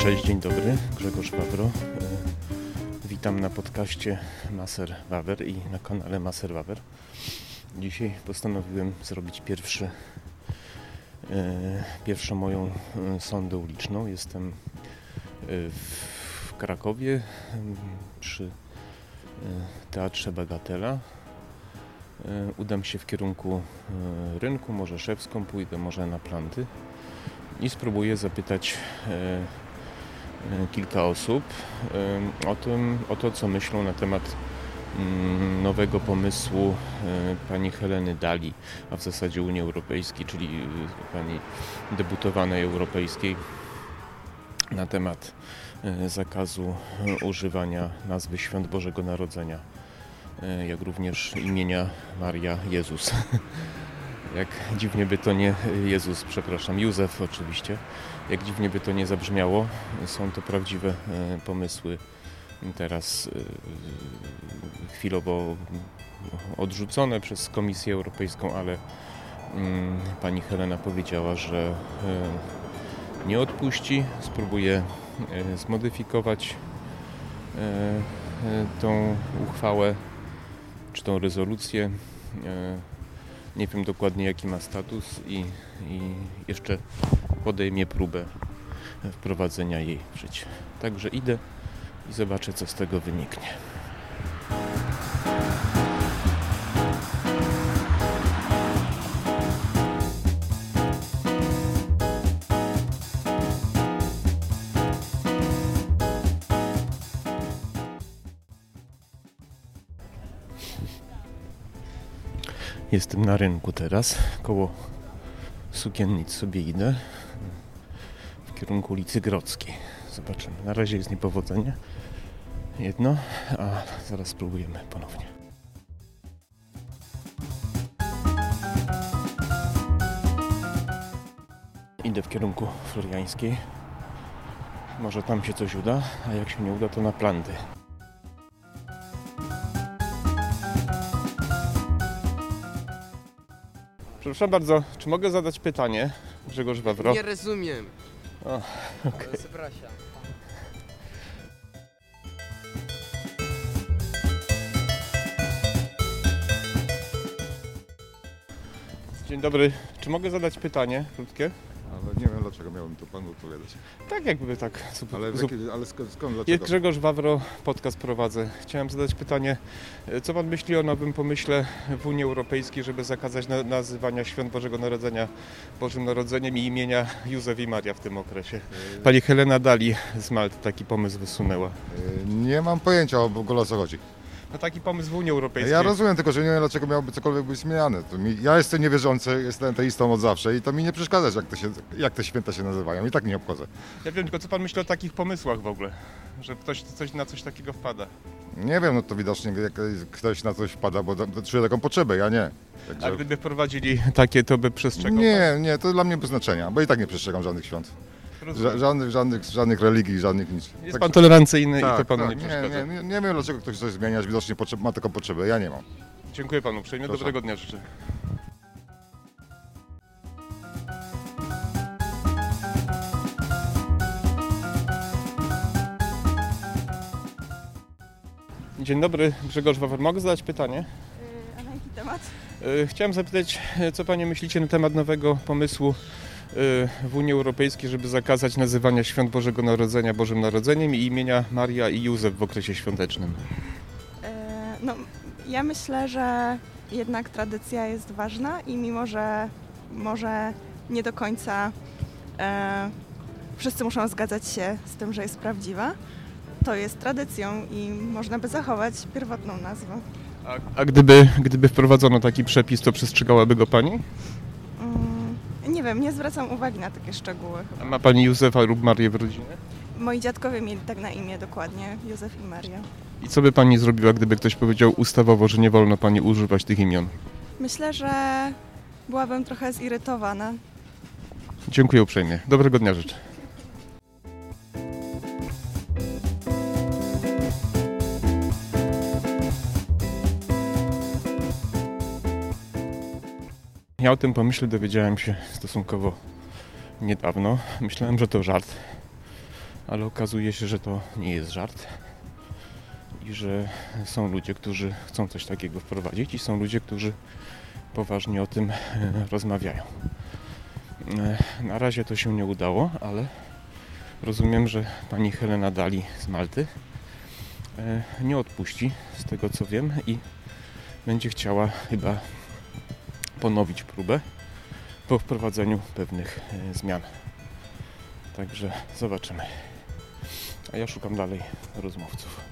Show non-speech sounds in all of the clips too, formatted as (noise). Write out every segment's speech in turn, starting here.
Cześć, dzień dobry, Grzegorz Wawro. E, Witam na podcaście Maser Wawer i na kanale Maser Wawer. Dzisiaj postanowiłem zrobić pierwszy, e, pierwszą moją e, sondę uliczną. Jestem w Krakowie przy Teatrze Bagatela. Udam się w kierunku rynku, może Szewską, pójdę może na planty i spróbuję zapytać kilka osób e, o, tym, o to, co myślą na temat mm, nowego pomysłu e, pani Heleny Dali, a w zasadzie Unii Europejskiej, czyli e, pani debutowanej europejskiej na temat e, zakazu e, używania nazwy Świąt Bożego Narodzenia, e, jak również imienia Maria Jezus. (laughs) Jak dziwnie by to nie Jezus, przepraszam, Józef oczywiście. Jak dziwnie by to nie zabrzmiało, są to prawdziwe e, pomysły teraz e, chwilowo odrzucone przez Komisję Europejską, ale mm, pani Helena powiedziała, że e, nie odpuści, spróbuje zmodyfikować tą uchwałę czy tą rezolucję. Nie wiem dokładnie jaki ma status i, i jeszcze podejmie próbę wprowadzenia jej w życie. Także idę i zobaczę co z tego wyniknie. Jestem na rynku teraz, koło sukiennic sobie idę w kierunku ulicy Grodzkiej. Zobaczymy. Na razie jest niepowodzenie. Jedno, a zaraz spróbujemy ponownie. Idę w kierunku Floriańskiej. Może tam się coś uda, a jak się nie uda, to na planty. Przepraszam bardzo, czy mogę zadać pytanie? Grzegorz Wawro. Nie rozumiem. O, okej. Przepraszam. Dzień dobry. Czy mogę zadać pytanie krótkie? Dlaczego miałbym to panu odpowiadać. Tak jakby tak. Zup, Ale, zup, ale skąd, skąd dlaczego? Grzegorz Wawro, podcast prowadzę. Chciałem zadać pytanie, e, co Pan myśli o nowym pomyśle w Unii Europejskiej, żeby zakazać na, nazywania Świąt Bożego Narodzenia Bożym Narodzeniem i imienia Józef i Maria w tym okresie? Pani Helena Dali z Malty taki pomysł wysunęła. Y, Nie mam pojęcia o w ogóle o co chodzi. No taki pomysł w Unii Europejskiej. Ja rozumiem tylko, że nie wiem dlaczego miałoby cokolwiek być zmieniane. To mi, ja jestem niewierzący, jestem teistą od zawsze i to mi nie przeszkadza, jak, to się, jak te święta się nazywają. I tak nie obchodzę. Ja wiem tylko, co Pan myśli o takich pomysłach w ogóle? Że ktoś coś, na coś takiego wpada. Nie wiem, no to widocznie jak ktoś na coś wpada, bo to, to czuje taką potrzebę, ja nie. A Także... gdyby wprowadzili takie, to by przestrzegał Nie, nie, to dla mnie bez znaczenia, bo i tak nie przestrzegam żadnych świąt. Ża- żadnych, żadnych, żadnych religii, żadnych nic. Jest Tak- pan tolerancyjny i to tak, panu tak, nie nie, przeszkadza. nie, nie, nie wiem dlaczego ktoś coś zmienia, widocznie potrzeb, ma taką potrzebę, ja nie mam. Dziękuję panu uprzejmie, Proszę. dobrego dnia życzę. Dzień dobry, Grzegorz Wawer. Mogę zadać pytanie? A na jaki temat? E, Chciałem zapytać, e, co Panie myślicie na temat nowego pomysłu w Unii Europejskiej, żeby zakazać nazywania Świąt Bożego Narodzenia Bożym Narodzeniem i imienia Maria i Józef w okresie świątecznym. E, No, ja myślę, że jednak tradycja jest ważna i mimo, że może nie do końca e, wszyscy muszą zgadzać się z tym, że jest prawdziwa, to jest tradycją i można by zachować pierwotną nazwę. A, a gdyby, gdyby wprowadzono taki przepis, to przestrzegałaby go Pani? Nie wiem, nie zwracam uwagi na takie szczegóły. A Chyba. ma Pani Józefa lub Marię w rodzinie? Moi dziadkowie mieli tak na imię dokładnie, Józef i Maria. I co by Pani zrobiła, gdyby ktoś powiedział ustawowo, że nie wolno Pani używać tych imion? Myślę, że byłabym trochę zirytowana. Dziękuję uprzejmie. Dobrego dnia życzę. Ja o tym pomyśle dowiedziałem się stosunkowo niedawno. Myślałem, że to żart, ale okazuje się, że to nie jest żart i że są ludzie, którzy chcą coś takiego wprowadzić i są ludzie, którzy poważnie o tym e, rozmawiają. E, Na razie to się nie udało, ale rozumiem, że pani Helena Dali z Malty e, nie odpuści, z tego co wiem, i będzie chciała chyba ponowić próbę po wprowadzeniu pewnych e, zmian. Także zobaczymy. A ja szukam dalej rozmówców.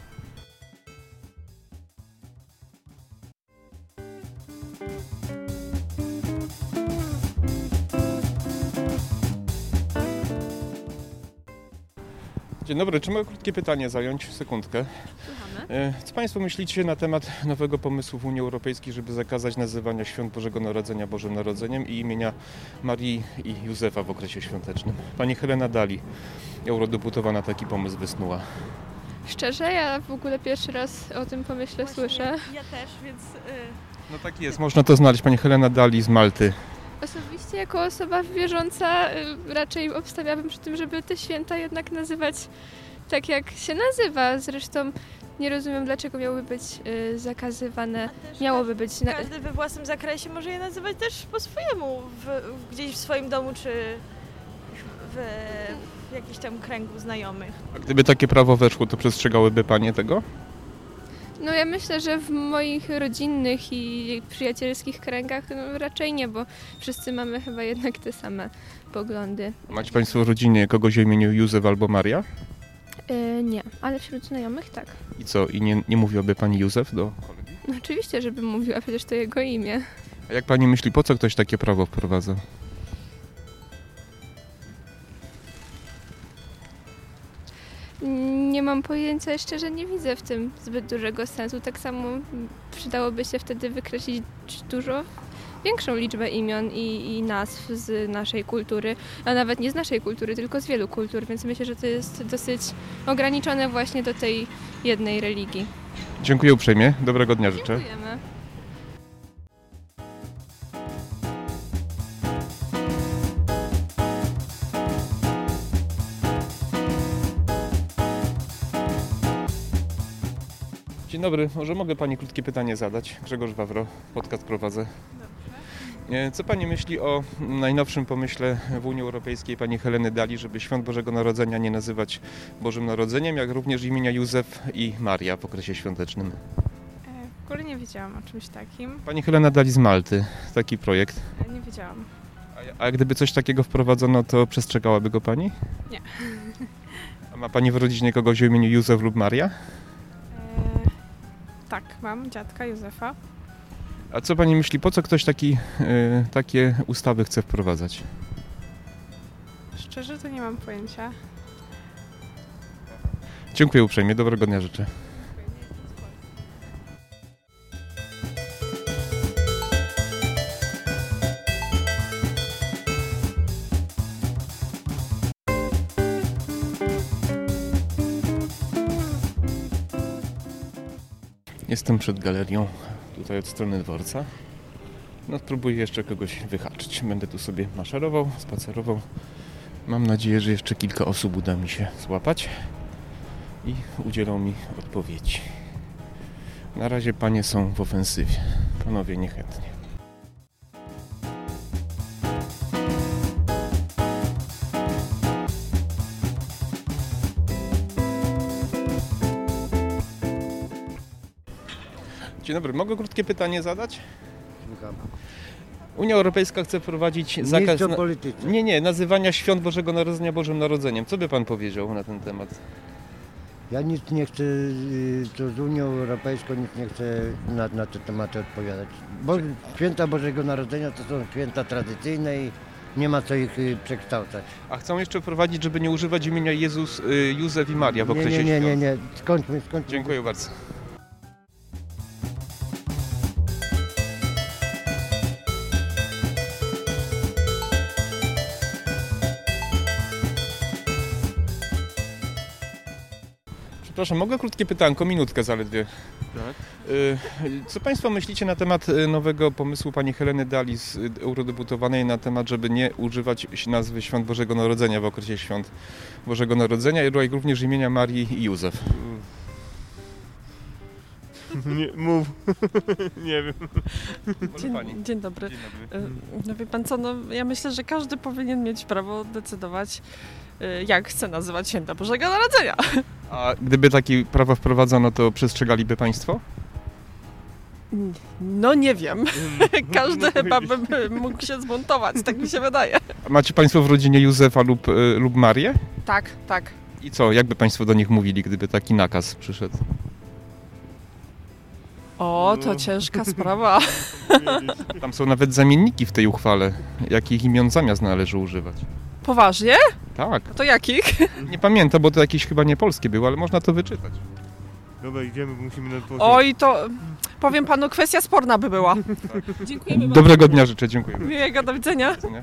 Dzień dobry, czy mogę krótkie pytanie zająć? Sekundkę. Słuchamy. E, Co Państwo myślicie na temat nowego pomysłu w Unii Europejskiej, żeby zakazać nazywania świąt Bożego Narodzenia Bożym Narodzeniem i imienia Marii i Józefa w okresie świątecznym? Pani Helena Dali, eurodeputowana, taki pomysł wysnuła. Szczerze, ja w ogóle pierwszy raz o tym pomyśle słyszę. Ja też, więc No tak jest, można to znaleźć. Pani Helena Dali z Malty. Osobiście jako osoba wierząca y, raczej obstawiałabym przy tym, żeby te święta jednak nazywać tak jak się nazywa. Zresztą nie rozumiem dlaczego miałyby być y, zakazywane. Miałoby być. Na... Każdy we własnym zakresie może je nazywać też po swojemu, w, gdzieś w swoim domu czy w, w jakimś tam kręgu znajomych. A gdyby takie prawo weszło, to przestrzegałyby Panie tego? No ja myślę, że w moich rodzinnych i przyjacielskich kręgach no, raczej nie, bo wszyscy mamy chyba jednak te same poglądy. Macie Państwo w rodzinie kogoś o imieniu Józef albo Maria? Y, nie, ale wśród znajomych tak. I co, i nie, nie mówiłaby Pani Józef do kolegi? No oczywiście, żebym mówiła, przecież to jego imię. A jak Pani myśli, po co ktoś takie prawo wprowadza? Nie mam pojęcia, szczerze nie widzę w tym zbyt dużego sensu. Tak samo przydałoby się wtedy wykreślić dużo większą liczbę imion i, i nazw z naszej kultury, a nawet nie z naszej kultury, tylko z wielu kultur, więc myślę, że to jest dosyć ograniczone właśnie do tej jednej religii. Dziękuję uprzejmie, dobrego dnia życzę. Dziękujemy. Dzień dobry, może mogę Pani krótkie pytanie zadać? Grzegorz Wawro, podcast prowadzę. E, Co Pani myśli o najnowszym pomyśle w Unii Europejskiej Pani Heleny Dali, żeby Świąt Bożego Narodzenia nie nazywać Bożym Narodzeniem, jak również imienia Józef i Maria w okresie świątecznym? E, W ogóle nie wiedziałam o czymś takim. Pani Helena Dali z Malty, taki projekt. E, Nie wiedziałam. A, a gdyby coś takiego wprowadzono, to przestrzegałaby go Pani? Nie. A ma Pani w rodzinie kogoś o imieniu Józef lub Maria? Tak, mam dziadka Józefa. A co Pani myśli, po co ktoś taki, e, takie ustawy chce wprowadzać? Szczerze to nie mam pojęcia. Dziękuję uprzejmie, dobrego dnia życzę. Jestem przed galerią, tutaj od strony dworca. No, spróbuję jeszcze kogoś wyhaczyć. Będę tu sobie maszerował, spacerował. Mam nadzieję, że jeszcze kilka osób uda mi się złapać i udzielą mi odpowiedzi. Na razie panie są w ofensywie, panowie niechętnie. Dzień dobry, mogę krótkie pytanie zadać? Słucham. Unia Europejska chce wprowadzić Nie zakaz... na-. Nie, nie, nazywania świąt Bożego Narodzenia Bożym Narodzeniem. Co by pan powiedział na ten temat? Ja nic nie chcę, y, to z Unią Europejską nic nie chcę na, na te tematy odpowiadać. Bo święta Bożego Narodzenia to są święta tradycyjne i nie ma co ich y, przekształcać. A chcą jeszcze wprowadzić, żeby nie używać imienia Jezus, y, Józef i Maria w Nie, okresie nie, nie, nie, świąt. nie. Skończmy, skończmy. Dziękuję bardzo. Przepraszam, mogę krótkie pytanko, minutkę zaledwie. Tak. Y, Co Państwo myślicie na temat y, nowego pomysłu pani Heleny Dali z y, eurodeputowanej na temat, żeby nie używać nazwy Świąt Bożego Narodzenia w okresie Świąt Bożego Narodzenia i również imienia Marii i Józef? Nie, mów. (laughs) nie wiem. Dzień, dzień dobry. Dzień dobry. E, No wie pan co, no ja myślę, że każdy powinien mieć prawo decydować, jak chce nazywać święta Bożego Narodzenia. (laughs) A gdyby takie prawo wprowadzono, to przestrzegaliby Państwo? No nie wiem. (laughs) Każdy chyba by mógł się zmontować, tak mi się wydaje. A Macie Państwo w rodzinie Józefa lub, y, lub Marię? Tak, tak. I co, jakby Państwo do nich mówili, gdyby taki nakaz przyszedł? O, to ciężka (laughs) sprawa. Tam są nawet zamienniki w tej uchwale, jakich imion zamiast należy używać. Poważnie? Tak, To jakich? nie pamiętam, bo to jakieś chyba nie polskie było, ale można to wyczytać. Dobra, idziemy, bo musimy na dworze. Oj, to powiem panu, kwestia sporna by była. Dziękujemy bardzo. Dobrego dnia życzę, dziękuję. Miłego, do widzenia. widzenia.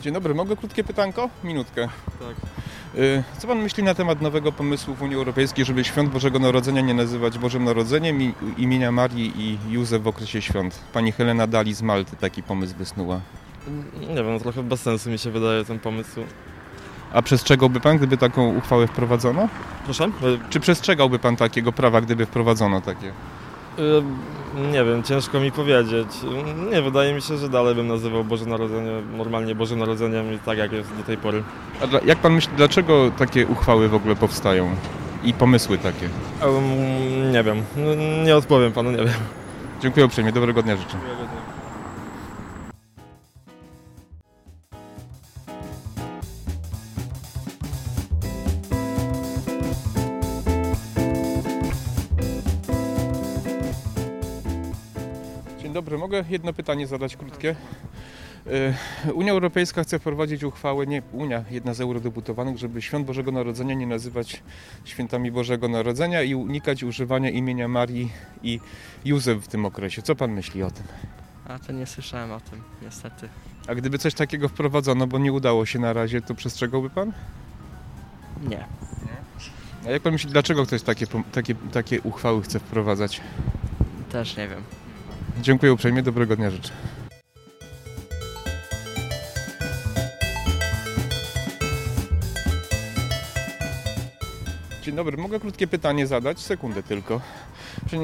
Dzień dobry, mogę krótkie pytanko? Minutkę. Tak. Y, Co pan myśli na temat nowego pomysłu w Unii Europejskiej, żeby świąt Bożego Narodzenia nie nazywać Bożym Narodzeniem i imienia Marii i Józef w okresie świąt? Pani Helena Dali z Malty taki pomysł wysnuła. Nie wiem, trochę bez sensu mi się wydaje ten pomysł. A przestrzegałby pan, gdyby taką uchwałę wprowadzono? Proszę? Czy przestrzegałby pan takiego prawa, gdyby wprowadzono takie? Nie wiem, ciężko mi powiedzieć. Nie, wydaje mi się, że dalej bym nazywał Boże Narodzenie normalnie Bożym Narodzeniem i tak jak jest do tej pory. A dla, jak pan myśli, dlaczego takie uchwały w ogóle powstają? I pomysły takie? Um, nie wiem, nie odpowiem panu, nie wiem. Dziękuję uprzejmie, dobrego dnia życzę. Mogę jedno pytanie zadać krótkie? E, Unia Europejska chce wprowadzić uchwałę, nie Unia, jedna z eurodeputowanych, żeby świąt Bożego Narodzenia nie nazywać świętami Bożego Narodzenia i unikać używania imienia Marii i Józef w tym okresie. Co pan myśli o tym? A to nie słyszałem o tym, niestety. A gdyby coś takiego wprowadzono, bo nie udało się na razie, to przestrzegałby pan? Nie. A jak pan myśli, dlaczego ktoś takie, takie, takie uchwały chce wprowadzać? Też nie wiem. Dziękuję uprzejmie, dobrego dnia życzę. Dzień dobry, mogę krótkie pytanie zadać? Sekundę tylko. E,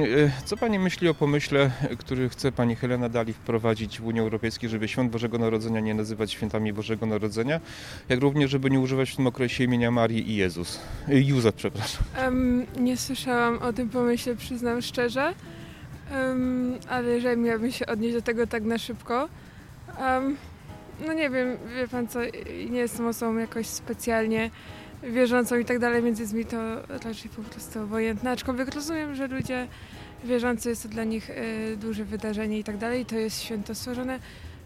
Co Pani myśli o pomyśle, który chce Pani Helena Dali wprowadzić w Unii Europejskiej, żeby Świąt Bożego Narodzenia nie nazywać świętami Bożego Narodzenia, jak również, żeby nie używać w tym okresie imienia Marii i Jezus? E, Józef, przepraszam. Em, nie słyszałam o tym pomyśle, przyznam szczerze, Em, ale jeżeli miałabym się odnieść do tego tak na szybko, em, no nie wiem, wie pan co, nie jestem osobą jakoś specjalnie wierzącą i tak dalej, więc jest mi to raczej po prostu obojętne, aczkolwiek rozumiem, że ludzie wierzący jest to dla nich e, duże wydarzenie i tak dalej, to jest święto stworzone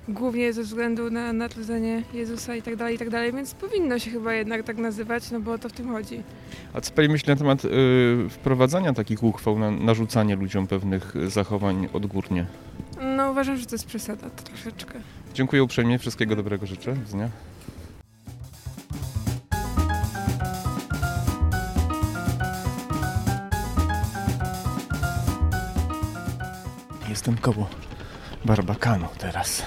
głównie ze względu na narodzenie Jezusa i tak dalej, i tak dalej, więc powinno się chyba jednak tak nazywać, no bo o to w tym chodzi. A co Pani myśli na temat y, wprowadzania takich uchwał, na, narzucanie ludziom pewnych zachowań odgórnie? No uważam, że to jest przesada troszeczkę. Dziękuję uprzejmie, wszystkiego dobrego życzę. Do widzenia. Jestem koło Barbakanu teraz.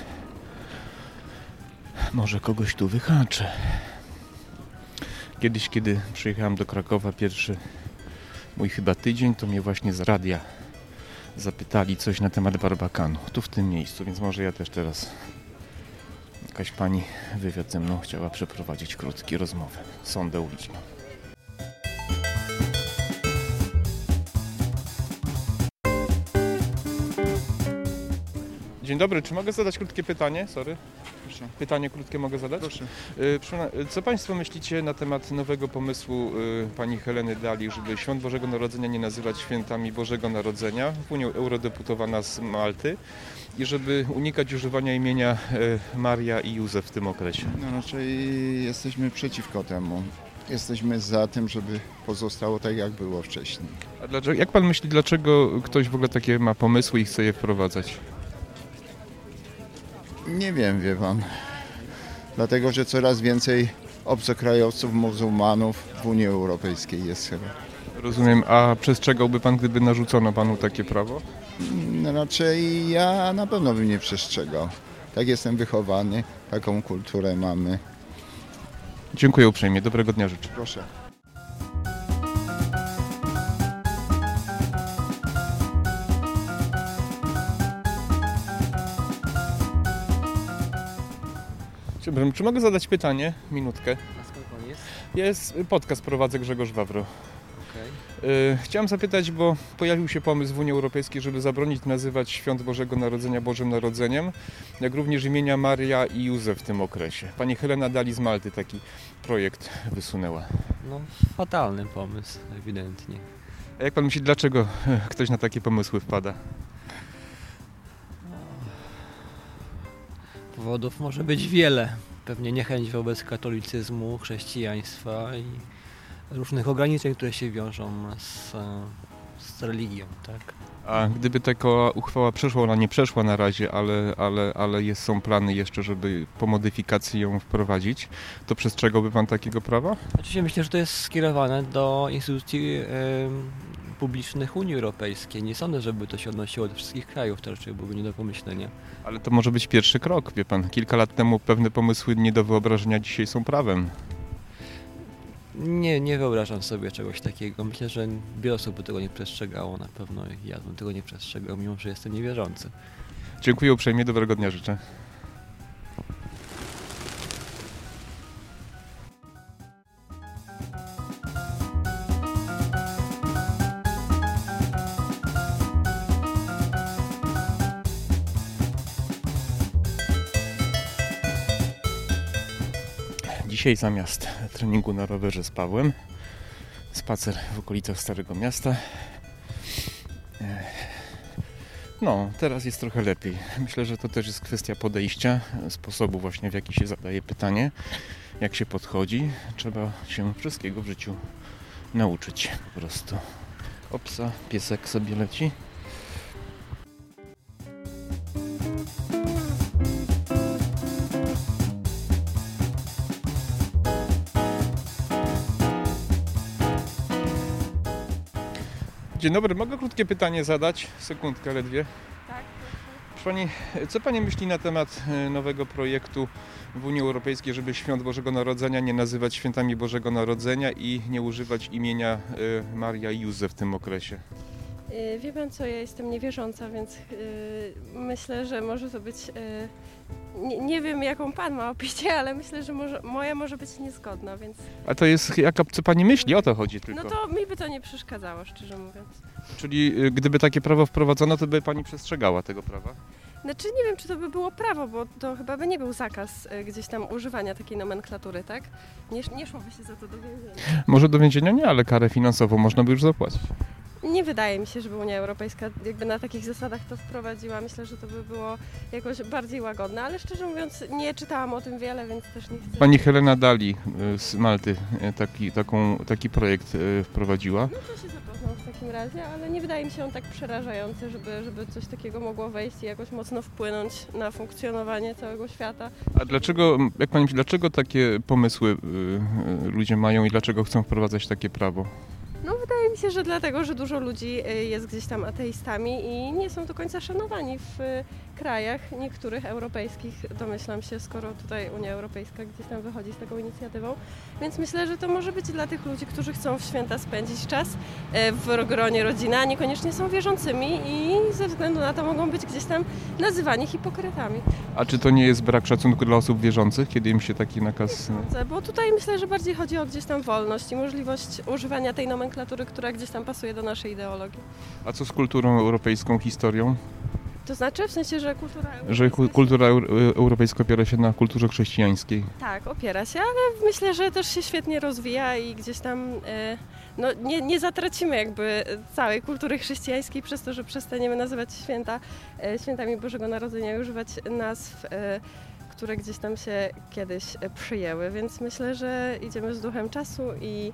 Może kogoś tu wyhaczę. Kiedyś, kiedy przyjechałem do Krakowa pierwszy mój chyba tydzień, to mnie właśnie z radia zapytali coś na temat Barbakanu. Tu w tym miejscu, więc może ja też teraz jakaś pani wywiad ze mną chciała przeprowadzić krótki rozmowę. Sondę uliczną. Dzień dobry, czy mogę zadać krótkie pytanie? Sorry. Proszę. Pytanie krótkie mogę zadać? Proszę. Y, Co Państwo myślicie na temat nowego pomysłu y, pani Heleny Dali, żeby Świąt Bożego Narodzenia nie nazywać świętami Bożego Narodzenia, w Unii eurodeputowana z Malty, i żeby unikać używania imienia y, Maria i Józef w tym okresie? No raczej jesteśmy przeciwko temu. Jesteśmy za tym, żeby pozostało tak, jak było wcześniej. A dlaczego, jak Pan myśli, dlaczego ktoś w ogóle takie ma pomysły i chce je wprowadzać? Nie wiem, wie pan. Dlatego, że coraz więcej obcokrajowców, muzułmanów w Unii Europejskiej jest chyba. Rozumiem, a przestrzegałby pan, gdyby narzucono panu takie prawo? No raczej ja na pewno bym nie przestrzegał. Tak jestem wychowany, taką kulturę mamy. Dziękuję uprzejmie, dobrego dnia życzę. Proszę. Przepraszam, czy mogę zadać pytanie? Minutkę. A skąd pan jest? Jest podcast prowadzę Grzegorz Wawro. Okej. Y, Chciałem zapytać, bo pojawił się pomysł w Unii Europejskiej, żeby zabronić nazywać świąt Bożego Narodzenia Bożym Narodzeniem, jak również imienia Maria i Józef w tym okresie. Pani Helena Dali z Malty taki projekt wysunęła. No, fatalny pomysł, ewidentnie. A jak pan myśli, dlaczego e, ktoś na takie pomysły wpada? Powodów może być wiele. Pewnie niechęć wobec katolicyzmu, chrześcijaństwa i różnych ograniczeń, które się wiążą z, z religią, tak? A gdyby taka uchwała przeszła, ona nie przeszła na razie, ale, ale, ale jest, są plany jeszcze, żeby po modyfikacji ją wprowadzić, to przestrzegałby pan takiego prawa? Oczywiście myślę, że to jest skierowane do instytucji publicznych Unii Europejskiej. Nie sądzę, żeby to się odnosiło do wszystkich krajów, to raczej byłoby nie do pomyślenia. Ale to może być pierwszy krok, wie pan. Kilka lat temu pewne pomysły nie do wyobrażenia dzisiaj są prawem. Nie, nie wyobrażam sobie czegoś takiego. Myślę, że wiele osób by tego nie przestrzegało na pewno. Ja bym tego nie przestrzegał, mimo że jestem niewierzący. Dziękuję uprzejmie, dobrego dnia życzę. Dzisiaj zamiast treningu na rowerze z Pawłem, spacer w okolicach Starego Miasta. Ech, No, teraz jest trochę lepiej. Myślę, że to też jest kwestia podejścia, sposobu właśnie w jaki się zadaje pytanie, jak się podchodzi. Trzeba się wszystkiego w życiu nauczyć po prostu. Opsa, piesek sobie leci. Dzień dobry, mogę krótkie pytanie zadać? Sekundkę ledwie. Tak, Pani, co Pani myśli na temat e, nowego projektu w Unii Europejskiej, żeby świąt Bożego Narodzenia nie nazywać świętami Bożego Narodzenia i nie używać imienia e, Maria i Józef w tym okresie? Y, Wie pan co, ja jestem niewierząca, więc y, myślę, że może to być. y, nie, nie wiem, jaką pan ma opinię, ale myślę, że może, moja może być niezgodna, więc. A to jest, jaka, co Pani myśli? O to chodzi tylko. No to mi by to nie przeszkadzało, szczerze mówiąc. Czyli gdyby takie prawo wprowadzono, to by Pani przestrzegała tego prawa? Znaczy nie wiem, czy to by było prawo, bo to chyba by nie był zakaz y, gdzieś tam używania takiej nomenklatury, tak? Nie, nie szłoby się za to do więzienia. Może do więzienia nie, ale karę finansową można by już zapłacić. Nie wydaje mi się, żeby Unia Europejska jakby na takich zasadach to wprowadziła. Myślę, że to by było jakoś bardziej łagodne, ale szczerze mówiąc nie czytałam o tym wiele, więc też nie chcę. Pani Helena Dali e, z Malty e, taki, taką, taki projekt e, wprowadziła. No to się zapoznam w takim razie, ale nie wydaje mi się on tak przerażający, żeby, żeby coś takiego mogło wejść i jakoś mocno wpłynąć na funkcjonowanie całego świata. A dlaczego, jak pani myśli, dlaczego takie pomysły y, y, ludzie mają i dlaczego chcą wprowadzać takie prawo? Mi się, że dlatego, że dużo ludzi y, jest gdzieś tam ateistami i nie są do końca szanowani w y, krajach niektórych europejskich, domyślam się, skoro tutaj Unia Europejska gdzieś tam wychodzi z taką inicjatywą. Więc myślę, że to może być dla tych ludzi, którzy chcą w święta spędzić czas y, w gronie rodziny, a niekoniecznie są wierzącymi i ze względu na to mogą być gdzieś tam nazywani hipokrytami. A czy to nie jest brak szacunku dla osób wierzących, kiedy im się taki nakaz... Sądzę, Bo tutaj myślę, że bardziej chodzi o gdzieś tam wolność i możliwość używania tej nomenklatury, która gdzieś tam pasuje do naszej ideologii. A co z kulturą europejską, historią? To znaczy w sensie, że kultura Że ku- kultura eu- europejska opiera się na kulturze chrześcijańskiej. Tak, opiera się, ale myślę, że też się świetnie rozwija i gdzieś tam e, no, nie, nie zatracimy jakby całej kultury chrześcijańskiej przez to, że przestaniemy nazywać święta e, świętami Bożego Narodzenia i używać nazw, e, które gdzieś tam się kiedyś e, przyjęły, więc myślę, że idziemy z duchem czasu i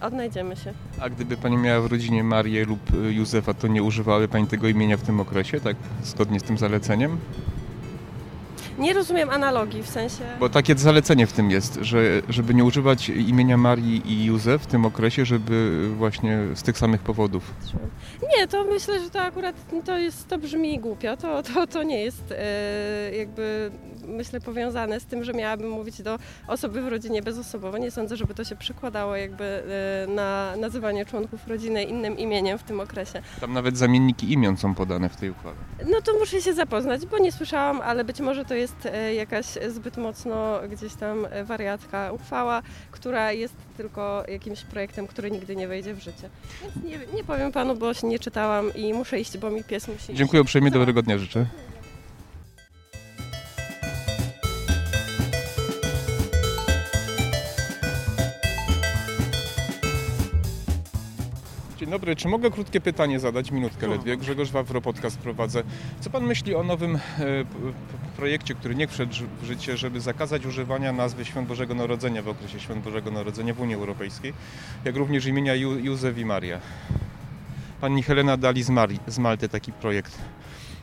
odnajdziemy się. A gdyby pani miała w rodzinie Marię lub y, Józefa, to nie używałaby pani tego imienia w tym okresie, tak zgodnie z tym zaleceniem? Nie rozumiem analogii, w sensie... Bo takie zalecenie w tym jest, że żeby nie używać imienia Marii i Józef w tym okresie, żeby właśnie z tych samych powodów. Nie, to myślę, że to akurat to jest, to brzmi głupio, to, to, to nie jest e, jakby myślę powiązane z tym, że miałabym mówić do osoby w rodzinie bezosobowo. Nie sądzę, żeby to się przekładało jakby e, na nazywanie członków rodziny innym imieniem w tym okresie. Tam nawet zamienniki imion są podane w tej uchwale. No to muszę się zapoznać, bo nie słyszałam, ale być może to jest e, jakaś zbyt mocno gdzieś tam e, wariatka uchwała, która jest tylko jakimś projektem, który nigdy nie wejdzie w życie. Więc nie, nie powiem panu, bo się nie czytałam i muszę iść, bo mi pies musi. Dziękuję uprzejmie, dobrego dnia życzę. Dzień dobry, czy mogę krótkie pytanie zadać? Minutkę ledwie. Grzegorz Wawro, podcast prowadzę. Co pan myśli o nowym e, projekcie, który nie wszedł w życie, żeby zakazać używania nazwy Świąt Bożego Narodzenia w okresie Świąt Bożego Narodzenia w Unii Europejskiej, jak również imienia Józef i Maria? Pani Helena Dali z, Mari, z Malty taki projekt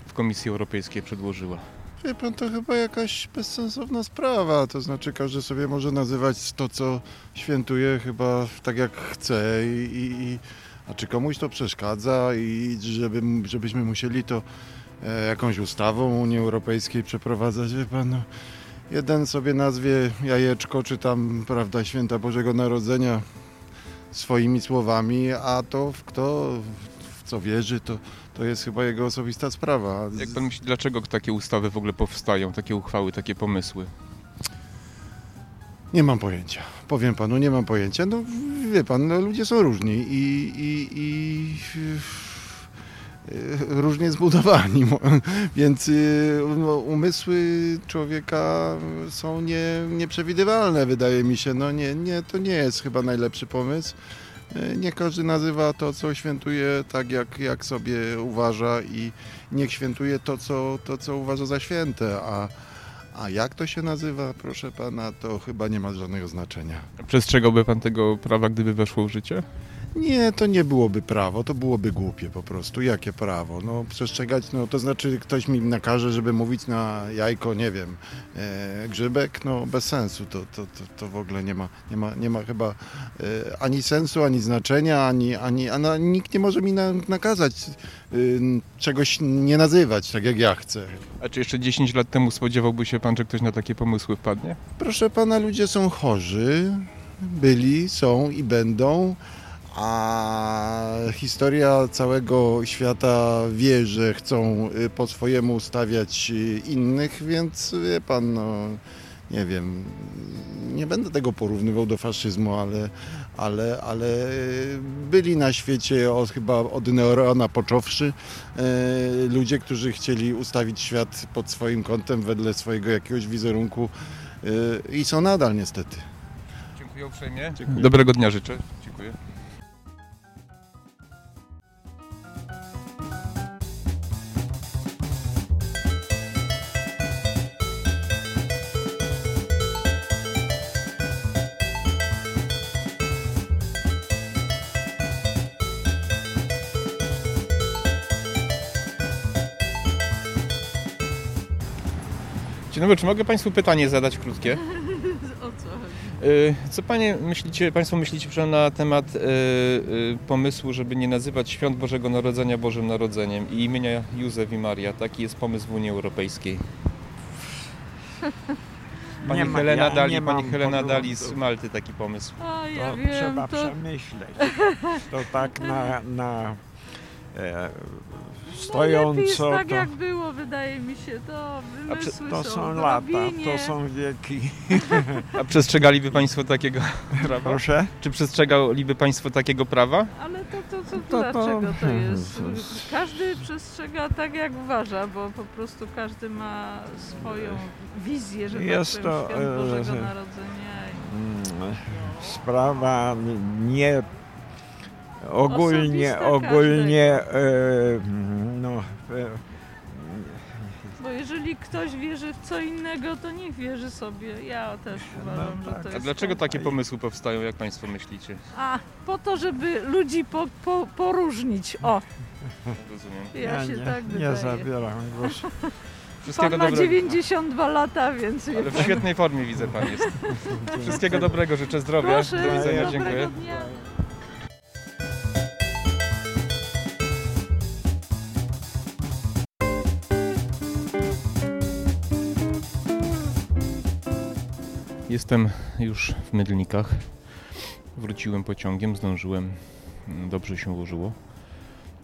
w Komisji Europejskiej przedłożyła. Wie pan, to chyba jakaś bezsensowna sprawa. To znaczy, każdy sobie może nazywać to, co świętuje, chyba tak jak chce. I, i, i, a czy komuś to przeszkadza i żeby, żebyśmy musieli to e, jakąś ustawą Unii Europejskiej przeprowadzać? Wie pan, no, jeden sobie nazwie jajeczko, czy tam, prawda, święta Bożego Narodzenia swoimi słowami, a to w kto w co wierzy, to, to jest chyba jego osobista sprawa. Jak pan myśli, dlaczego takie ustawy w ogóle powstają, takie uchwały, takie pomysły? Nie mam pojęcia. Powiem panu, nie mam pojęcia. No wie pan, no, ludzie są różni i, i, i e, różnie zbudowani, (laughs) więc y, no, umysły człowieka są nie, nieprzewidywalne, wydaje mi się. No nie, nie, to nie jest chyba najlepszy pomysł. E, Nie każdy nazywa to, co świętuje, tak jak, jak sobie uważa i niech świętuje to, co, to, co uważa za święte, a, a jak to się nazywa, proszę pana, to chyba nie ma żadnego znaczenia. Przestrzegałby pan tego prawa, gdyby weszło w życie? Nie, to nie byłoby prawo, to byłoby głupie po prostu. Jakie prawo? No przestrzegać, no to znaczy ktoś mi nakaże, żeby mówić na jajko, nie wiem, e, grzybek, no bez sensu. To, to, to, to w ogóle nie ma, nie ma, nie ma chyba e, ani sensu, ani znaczenia, ani, ani a nikt nie może mi na, nakazać e, czegoś nie nazywać, tak jak ja chcę. A czy jeszcze 10 lat temu spodziewałby się pan, że ktoś na takie pomysły wpadnie? Proszę pana, ludzie są chorzy, byli, są i będą, a historia całego świata wie, że chcą y, po swojemu stawiać y, innych, więc wie pan, no nie wiem, nie będę tego porównywał do faszyzmu, ale, ale, ale byli na świecie od, chyba od Neurona począwszy e, ludzie, którzy chcieli ustawić świat pod swoim kątem wedle swojego jakiegoś wizerunku e, i są nadal niestety. Dziękuję uprzejmie. Dobrego dnia życzę. Dzień dobry, czy mogę Państwu pytanie zadać krótkie? (laughs) O co? Y, Co panie myślicie, Państwo myślicie na temat y, y, pomysłu, żeby nie nazywać Świąt Bożego Narodzenia Bożym Narodzeniem i imienia Józef i Maria? Taki jest pomysł w Unii Europejskiej. (laughs) Pani Nie ma- Helena ja Dali, nie pani Helena. Dali z Malty taki pomysł. A ja to wiem, trzeba to... przemyśleć. To tak na, na e, No stojąco tak to, jak było, wydaje mi się. To wymysły to są, są lata, to są wieki. (laughs) A przestrzegaliby Państwo takiego prawa? Proszę? Czy przestrzegaliby Państwo takiego prawa? Ale to, to, to, To- to- dlaczego to hmm, jest? Każdy przestrzega tak jak uważa, bo po prostu każdy ma swoją wizję, że Jest tak powiem, to, e, Bożego Narodzenia. Sprawa nie ogólnie, Osobista ogólnie e, no, e, Bo jeżeli ktoś wierzy w co innego, to niech wierzy sobie. Ja też uważam, że to A jest dlaczego tak. takie pomysły powstają, jak Państwo myślicie? A, po to, żeby ludzi po, po, poróżnić. O, Rozumiem. ja, się nie, tak nie wydaje. zabieram głosu. Wszystkiego Pan ma dobrego. 92 lata, więc... Ale w świetnej formie widzę pan jest. (laughs) Wszystkiego dobrego, życzę zdrowia. Proszę, Do widzenia, dziękuję. dnia. Jestem już w Mydlnikach. Wróciłem pociągiem, zdążyłem. Mm, Dobrze się ułożyło.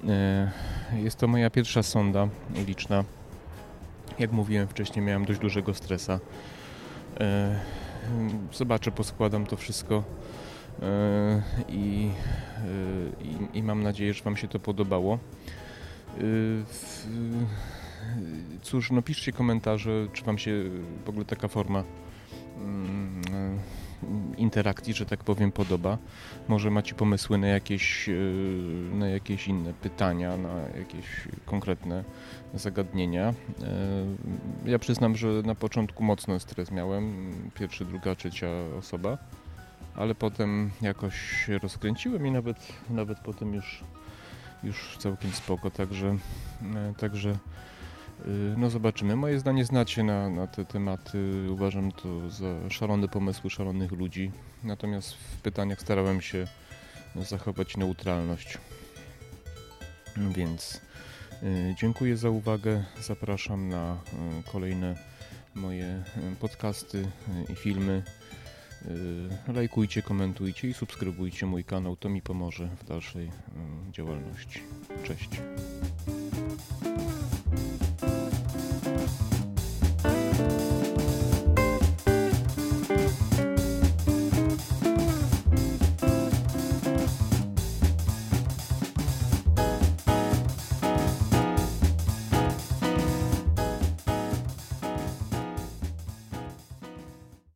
E, Jest to moja pierwsza sonda liczna. Jak mówiłem wcześniej, miałem dość dużego stresa. E, Zobaczę, poskładam to wszystko e, i, i, i mam nadzieję, że Wam się to podobało. Cóż, no piszcie komentarze, czy Wam się w ogóle taka forma mm, interakcji, że tak powiem, podoba. Może macie pomysły na jakieś, e, na jakieś inne pytania, na jakieś konkretne zagadnienia. E, Ja przyznam, że na początku mocno stres miałem, pierwszy, druga, trzecia osoba, ale potem jakoś się rozkręciłem i nawet, nawet potem już, już całkiem spoko, także, e, także y, no zobaczymy. Moje zdanie znacie na, na te tematy. Uważam to za szalone pomysły szalonych ludzi. Natomiast w pytaniach starałem się zachować neutralność. Więc y, dziękuję za uwagę. Zapraszam na y, kolejne moje y, podcasty y, i filmy. Y, Lajkujcie, komentujcie i subskrybujcie mój kanał. To mi pomoże w dalszej y, działalności. Cześć.